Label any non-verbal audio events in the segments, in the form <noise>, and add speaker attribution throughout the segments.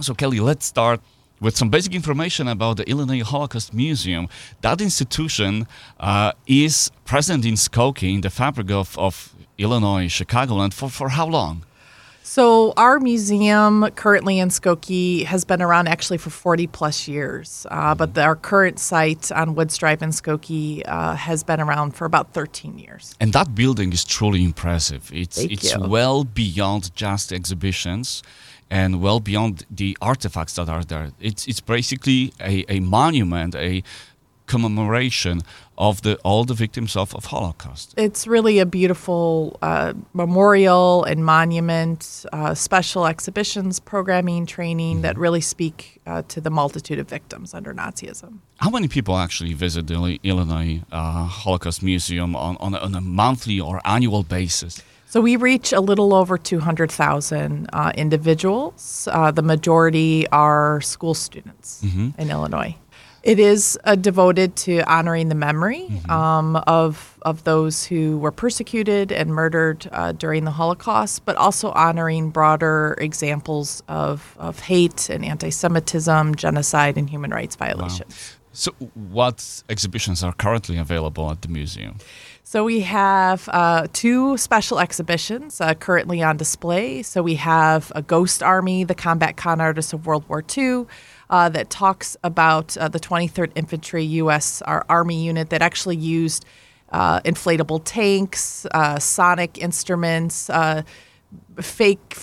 Speaker 1: So, Kelly, let's start with some basic information about the Illinois Holocaust Museum. That institution uh, is present in Skokie, in the fabric of, of Illinois, Chicagoland, for, for how long?
Speaker 2: So, our museum currently in Skokie has been around actually for 40 plus years, uh, but the, our current site on Woods Drive in Skokie uh, has been around for about 13 years.
Speaker 1: And that building is truly impressive. It's,
Speaker 2: Thank
Speaker 1: it's
Speaker 2: you.
Speaker 1: well beyond just exhibitions and well beyond the artifacts that are there. It's, it's basically a, a monument, a commemoration of the all the victims of, of Holocaust.
Speaker 2: It's really a beautiful uh, memorial and monument, uh, special exhibitions, programming, training that really speak uh, to the multitude of victims under Nazism.
Speaker 1: How many people actually visit the Illinois uh, Holocaust Museum on, on, a, on a monthly or annual basis?
Speaker 2: So we reach a little over 200,000 uh, individuals. Uh, the majority are school students in Illinois. It is uh, devoted to honoring the memory um, of of those who were persecuted and murdered uh, during the Holocaust, but also honoring broader examples of, of hate and anti-Semitism, genocide, and human rights violations.
Speaker 1: So, what exhibitions are currently available at the museum?
Speaker 2: So we have uh, two special exhibitions uh, currently on display. So we have a Ghost Army, the combat con artists of World War II, uh, that talks about uh, the 23rd Infantry U.S. our Army unit that actually used uh, inflatable tanks, uh, sonic instruments, uh, fake.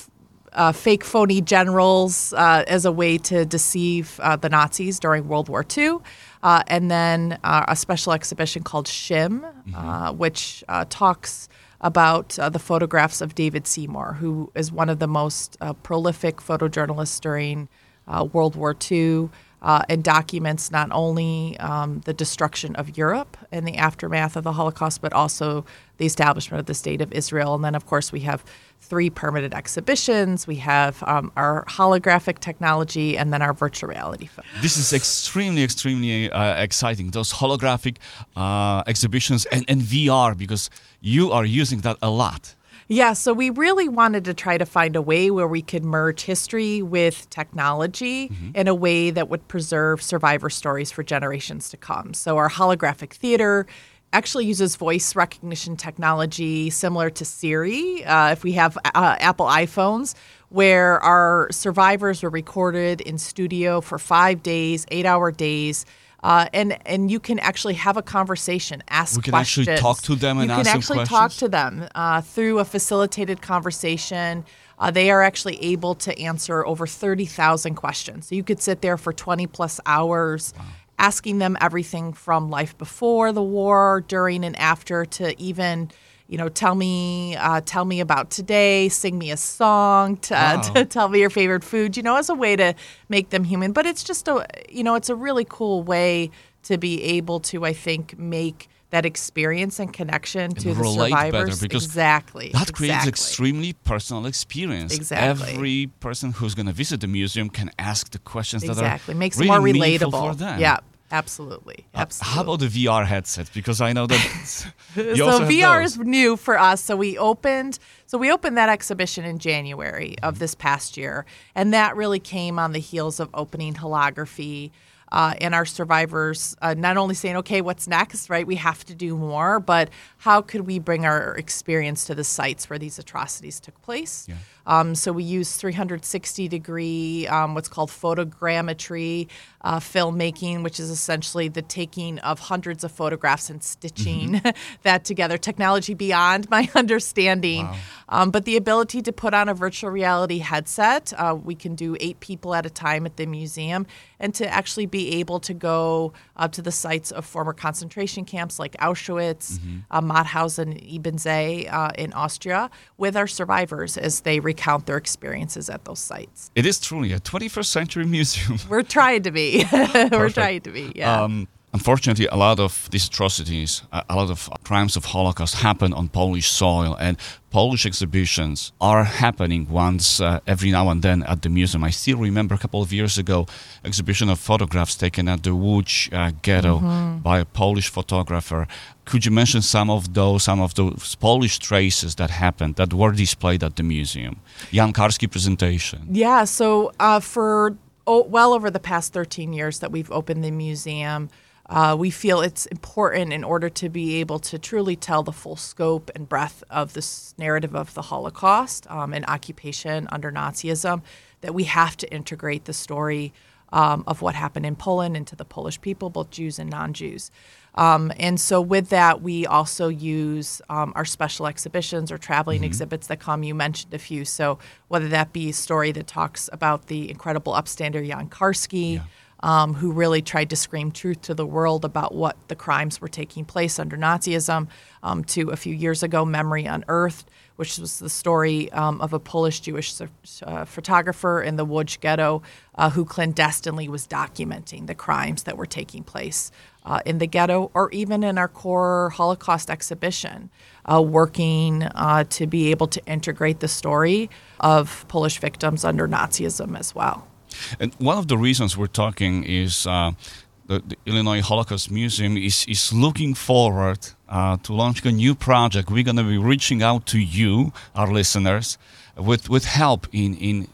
Speaker 2: Uh, fake phony generals uh, as a way to deceive uh, the Nazis during World War II. Uh, and then uh, a special exhibition called Chim, uh, which uh, talks about uh, the photographs of David Seymour, who is one of the most uh, prolific photojournalists during uh, World War II. Uh, and documents not only um, the destruction of Europe and the aftermath of the Holocaust, but also the establishment of the State of Israel. And then, of course, we have three permanent exhibitions. We have um, our holographic technology, and then our virtual reality film.
Speaker 1: This is extremely, extremely uh, exciting. Those holographic uh, exhibitions and, and VR, because you are using that a lot.
Speaker 2: Yeah, so we really wanted to try to find a way where we could merge history with technology in a way that would preserve survivor stories for generations to come. So our holographic theater actually uses voice recognition technology similar to Siri, uh, if we have uh, Apple iPhones, where our survivors were recorded in studio for five days, eight hour days. Uh, and and you can actually have a conversation, ask
Speaker 1: We can
Speaker 2: questions.
Speaker 1: actually talk to them and
Speaker 2: you
Speaker 1: ask
Speaker 2: can actually talk to them uh, through a facilitated conversation. Uh, they are actually able to answer over 30,000 questions. So you could sit there for 20 plus hours asking them everything from life before the war, during and after, to even, you know, tell me, uh, tell me about today, sing me a song, to, uh,
Speaker 1: Wow.
Speaker 2: to <laughs> tell me your favorite food, you know, as a way to make them human. But it's just a, you know, it's a really cool way to be able to, I think, make that experience and connection to the survivors. exactly.
Speaker 1: That creates
Speaker 2: exactly.
Speaker 1: extremely personal experience.
Speaker 2: Exactly.
Speaker 1: Every person who's going to visit the museum can ask the questions
Speaker 2: Exactly.
Speaker 1: that are
Speaker 2: Makes
Speaker 1: really
Speaker 2: it more relatable.
Speaker 1: for them.
Speaker 2: Yeah, absolutely.
Speaker 1: Uh,
Speaker 2: Absolutely.
Speaker 1: How about the VR headsets? Because I know that <laughs>
Speaker 2: so VR is new for us. So we opened so we opened that exhibition in January of this past year, and that really came on the heels of opening holography. Uh, and our survivors uh, not only saying, okay, what's next, right? We have to do more, but how could we bring our experience to the sites where these atrocities took place? Um, so we use 360 degree, um, what's called photogrammetry uh, filmmaking, which is essentially the taking of hundreds of photographs and stitching <laughs> that together. Technology beyond my <laughs> understanding. Um, but the ability to put on a virtual reality headset, uh, we can do eight people at a time at the museum, and to actually be able to go up to the sites of former concentration camps like Auschwitz, uh, Mauthausen, Ebensee uh, in Austria with our survivors as they recount their experiences at those sites.
Speaker 1: It is truly a 21st century <laughs> museum.
Speaker 2: We're trying to be. <laughs> We're trying to be. Yeah.
Speaker 1: Um, unfortunately, a lot of these atrocities, a lot of crimes of Holocaust happen on Polish soil, and Polish exhibitions are happening once uh, every now and then at the museum. I still remember a couple of years ago, exhibition of photographs taken at the Łódź uh, ghetto mm-hmm. by a Polish photographer. Could you mention some of those, some of those Polish traces that happened that were displayed at the museum? Jan Karski presentation.
Speaker 2: Yeah, so uh, for oh, well over the past 13 years that we've opened the museum. Uh, we feel it's important in order to be able to truly tell the full scope and breadth of this narrative of the Holocaust um, and occupation under Nazism that we have to integrate the story um, of what happened in Poland into the Polish people, both Jews and non Jews. Um, and so, with that, we also use um, our special exhibitions or traveling mm-hmm. exhibits that come. You mentioned a few. So, whether that be a story that talks about the incredible upstander Jan Karski, yeah. Um, who really tried to scream truth to the world about what the crimes were taking place under Nazism, um, to a few years ago, Memory Unearthed, which was the story um, of a Polish Jewish uh, photographer in the Łódź ghetto uh, who clandestinely was documenting the crimes that were taking place uh, in the ghetto or even in our core Holocaust exhibition, uh, working uh, to be able to integrate the story of Polish victims under Nazism as well.
Speaker 1: And one of the reasons we're talking is uh, the, the, Illinois Holocaust Museum is, is looking forward uh, to launching a new project. We're going to be reaching out to you, our listeners, with, with help in, in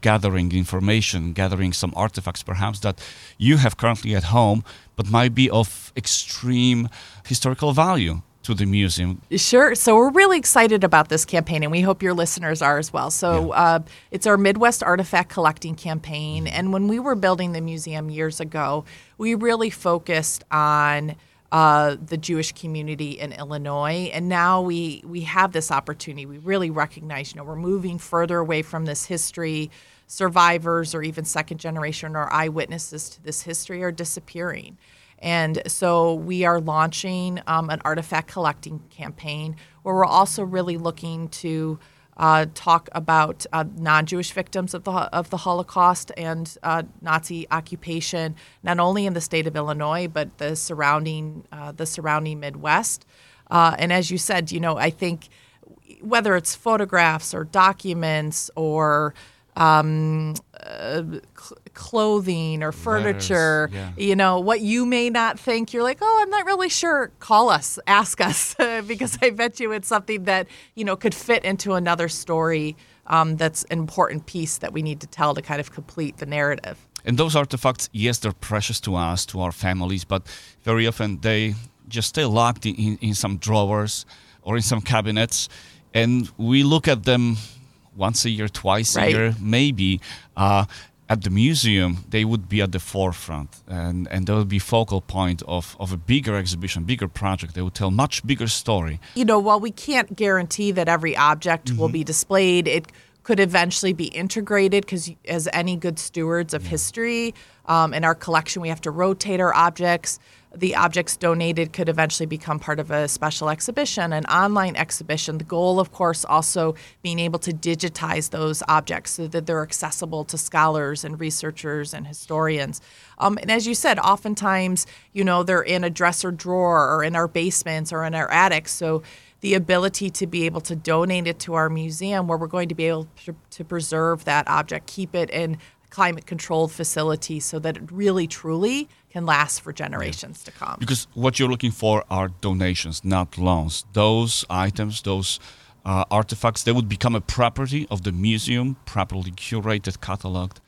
Speaker 1: gathering information, gathering some artifacts perhaps that you have currently at home, but might be of extreme historical value to the museum.
Speaker 2: Sure. So we're really excited about this campaign, and we hope your listeners are as well. So yeah. uh, it's our Midwest Artifact Collecting campaign, and when we were building the museum years ago, we really focused on. Uh, the Jewish community in Illinois, and now we we have this opportunity. We really recognize, you know, we're moving further away from this history survivors or even second generation or eyewitnesses to this history are disappearing. And so we are launching um, an artifact collecting campaign where we're also really looking to uh, talk about uh, non-Jewish victims of the of the Holocaust and uh, Nazi occupation, not only in the state of Illinois but the surrounding uh, the surrounding Midwest. Uh, and as you said, you know, I think whether it's photographs or documents or um, uh, clothing or furniture, yeah. you know, what you may not think, you're like, oh, I'm not really sure. Call us, ask us, <laughs> because I bet you it's something that, you know, could fit into another story um, that's an important piece that we need to tell to kind of complete the narrative.
Speaker 1: And those artifacts, yes, they're precious to us, to our families, but very often they just stay locked in, in some drawers or in some cabinets. And we look at them once a year, twice right. a year, maybe. Uh, at the museum, they would be at the forefront, and, and they would be focal point of, of a bigger exhibition, bigger project. They would tell much bigger story.
Speaker 2: You know, while we can't guarantee that every object mm-hmm. will be displayed, it could eventually be integrated because, as any good stewards of yeah. history, um, in our collection, we have to rotate our objects the objects donated could eventually become part of a special exhibition, an online exhibition. The goal, of course, also being able to digitize those objects so that they're accessible to scholars and researchers and historians. Um, and as you said, oftentimes, you know, they're in a dresser drawer or in our basements or in our attics. So the ability to be able to donate it to our museum where we're going to be able to, to preserve that object, keep it in climate controlled facility so that it really truly can last for generations yeah. to come.
Speaker 1: Because what you're looking for are donations, not loans. Those items, those uh, artifacts, they would become a property of the museum, properly curated, cataloged.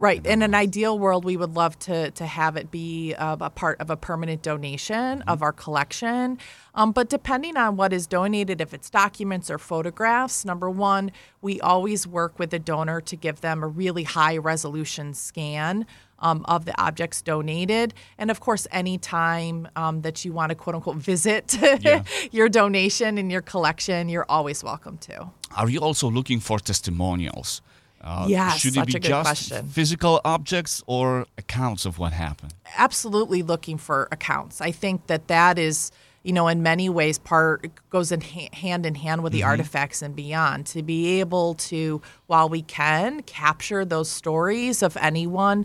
Speaker 2: Right. In an ideal world, we would love to to have it be uh, a part of a permanent donation mm-hmm. of our collection. Um, but depending on what is donated, if it's documents or photographs, number one, we always work with the donor to give them a really high resolution scan um, of the objects donated. And of course, anytime um, that you want to quote unquote visit <laughs> yeah. your donation and your collection, you're always welcome to.
Speaker 1: Are you also looking for testimonials?
Speaker 2: Uh, yes,
Speaker 1: should
Speaker 2: it
Speaker 1: be just
Speaker 2: question.
Speaker 1: physical objects or accounts of what happened?
Speaker 2: Absolutely looking for accounts. I think that that is, you know, in many ways, part goes in ha- hand in hand with the mm-hmm. artifacts and beyond. To be able to, while we can, capture those stories of anyone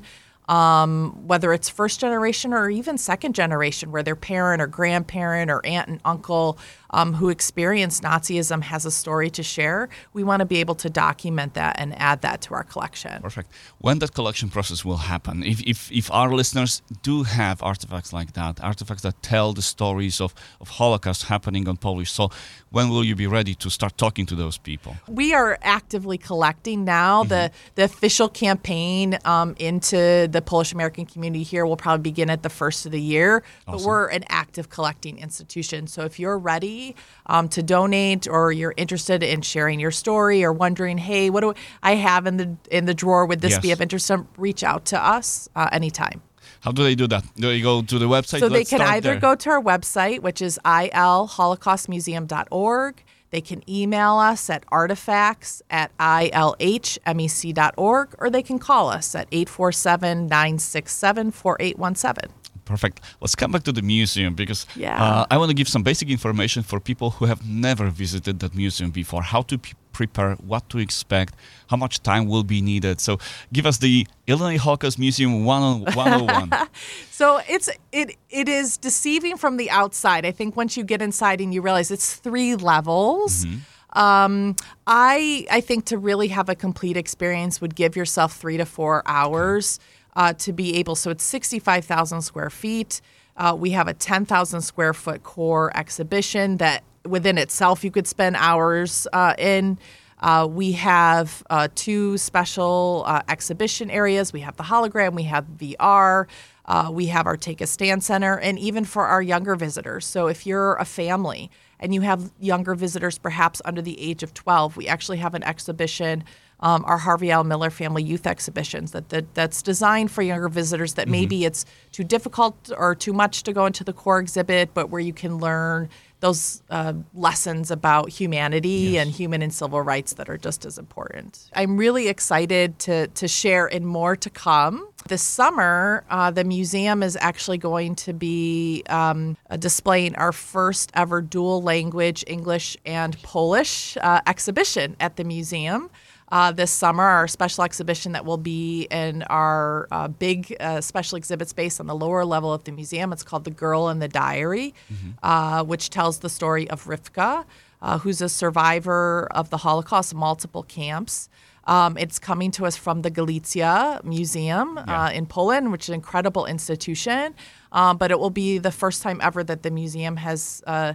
Speaker 2: um, whether it's first generation or even second generation, where their parent or grandparent or aunt and uncle um, who experienced Nazism has a story to share. We want to be able to document that and add that to our collection.
Speaker 1: Perfect. When that collection process will happen, if, if, if our listeners do have artifacts like that, artifacts that tell the stories of, of Holocaust happening on Polish soil, when will you be ready to start talking to those people?
Speaker 2: We are actively collecting now. Mm-hmm. The, the official campaign um, into the Polish American community here will probably begin at the first of the year, awesome. but we're an active collecting institution. So if you're ready, um, to donate or you're interested in sharing your story or wondering, hey, what do I have in the in the drawer? Would this yes. be of interest? Reach out to us uh, anytime.
Speaker 1: How do they do that? Do they go to the website?
Speaker 2: So Let's they can either there. go to our website, which is ilholocaustmuseum.org. They can email us at artifacts at ilhmec.org, or they can call us at 847 967 4817
Speaker 1: perfect. Let's come back to the museum because
Speaker 2: yeah.
Speaker 1: uh, I want to give some basic information for people who have never visited that museum before. How to p- prepare, what to expect, how much time will be needed. So, give us the Illinois Holocaust Museum 101. <laughs>
Speaker 2: so it's it it is deceiving from the outside. I think once you get inside and you realize it's three levels. Mm-hmm. Um, I I think to really have a complete experience would give yourself three to four hours. Okay uh, to be able. So it's 65,000 square feet. Uh, we have a 10,000 square foot core exhibition that within itself you could spend hours uh, in. Uh, we have uh, two special uh, exhibition areas. We have the hologram, we have VR, uh, we have our Take a Stand Center, and even for our younger visitors. So if you're a family and you have younger visitors, perhaps under the age of 12, we actually have an exhibition um, our Harvey L. Miller Family Youth Exhibitions that, that that's designed for younger visitors that mm-hmm. maybe it's too difficult or too much to go into the core exhibit, but where you can learn those uh, lessons about humanity yes. and human and civil rights that are just as important. I'm really excited to, to share and more to come. This summer, uh, the museum is actually going to be um, displaying our first ever dual language English and Polish uh, exhibition at the museum uh, this summer, our special exhibition that will be in our uh, big uh, special exhibit space on the lower level of the museum. It's called The Girl in the Diary, mm-hmm. Uh, which tells the story of Rivka, uh, who's a survivor of the Holocaust, multiple camps. Um, it's coming to us from the Galicia Museum yeah. uh, in Poland, which is an incredible institution. Um, but it will be the first time ever that the museum has uh,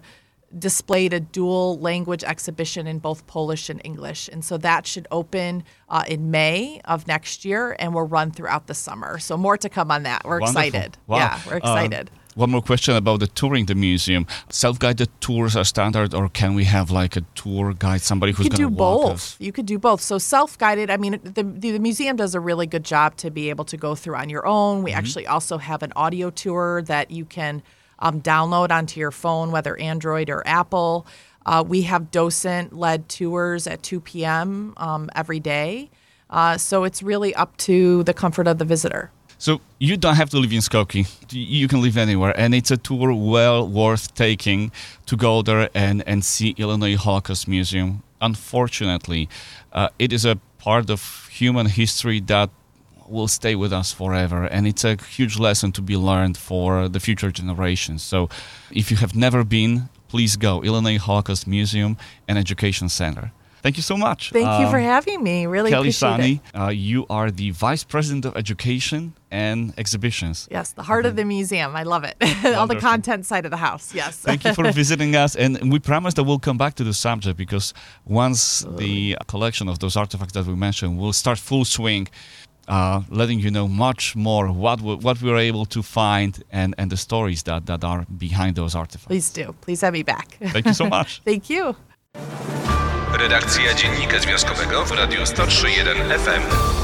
Speaker 2: displayed a dual language exhibition in both Polish and English. And so that should open uh, in May of next year and will run throughout the summer. So more to come on that. We're
Speaker 1: Wonderful.
Speaker 2: excited.
Speaker 1: Wow.
Speaker 2: Yeah, we're excited. Um,
Speaker 1: one more question about the touring the museum. Self-guided tours are standard, or can we have like a tour guide, somebody who's going to walk
Speaker 2: both.
Speaker 1: us?
Speaker 2: You could do both. So self-guided. I mean, the, the museum does a really good job to be able to go through on your own. We mm-hmm. actually also have an audio tour that you can um, download onto your phone, whether Android or Apple. Uh, we have docent led tours at 2 p.m. Um, every day. Uh, so it's really up to the comfort of the visitor.
Speaker 1: So you don't have to live in Skokie. You can live anywhere, and it's a tour well worth taking to go there and, and see Illinois Holocaust Museum. Unfortunately, uh, it is a part of human history that will stay with us forever and it's a huge lesson to be learned for the future generations so if you have never been please go illinois holocaust museum and education center Thank you so much.
Speaker 2: Thank um, you for um, having me. Really
Speaker 1: Kelly
Speaker 2: appreciate
Speaker 1: Szany. Uh, you are the Vice President of Education and Exhibitions.
Speaker 2: Yes, the heart mm-hmm. of the museum. I love it. <laughs> All the content side of the house. Yes.
Speaker 1: Thank you for <laughs> visiting us. And we promise that we'll come back to the subject because once the collection of those artifacts that we mentioned will start full swing, uh, letting you know much more what we, what we were able to find and, and the stories that, that are behind those artifacts.
Speaker 2: Please do. Please have me back.
Speaker 1: Thank you so much. <laughs>
Speaker 2: Thank you.
Speaker 3: Redakcja Dziennika Związkowego w Radiu 103.1 FM.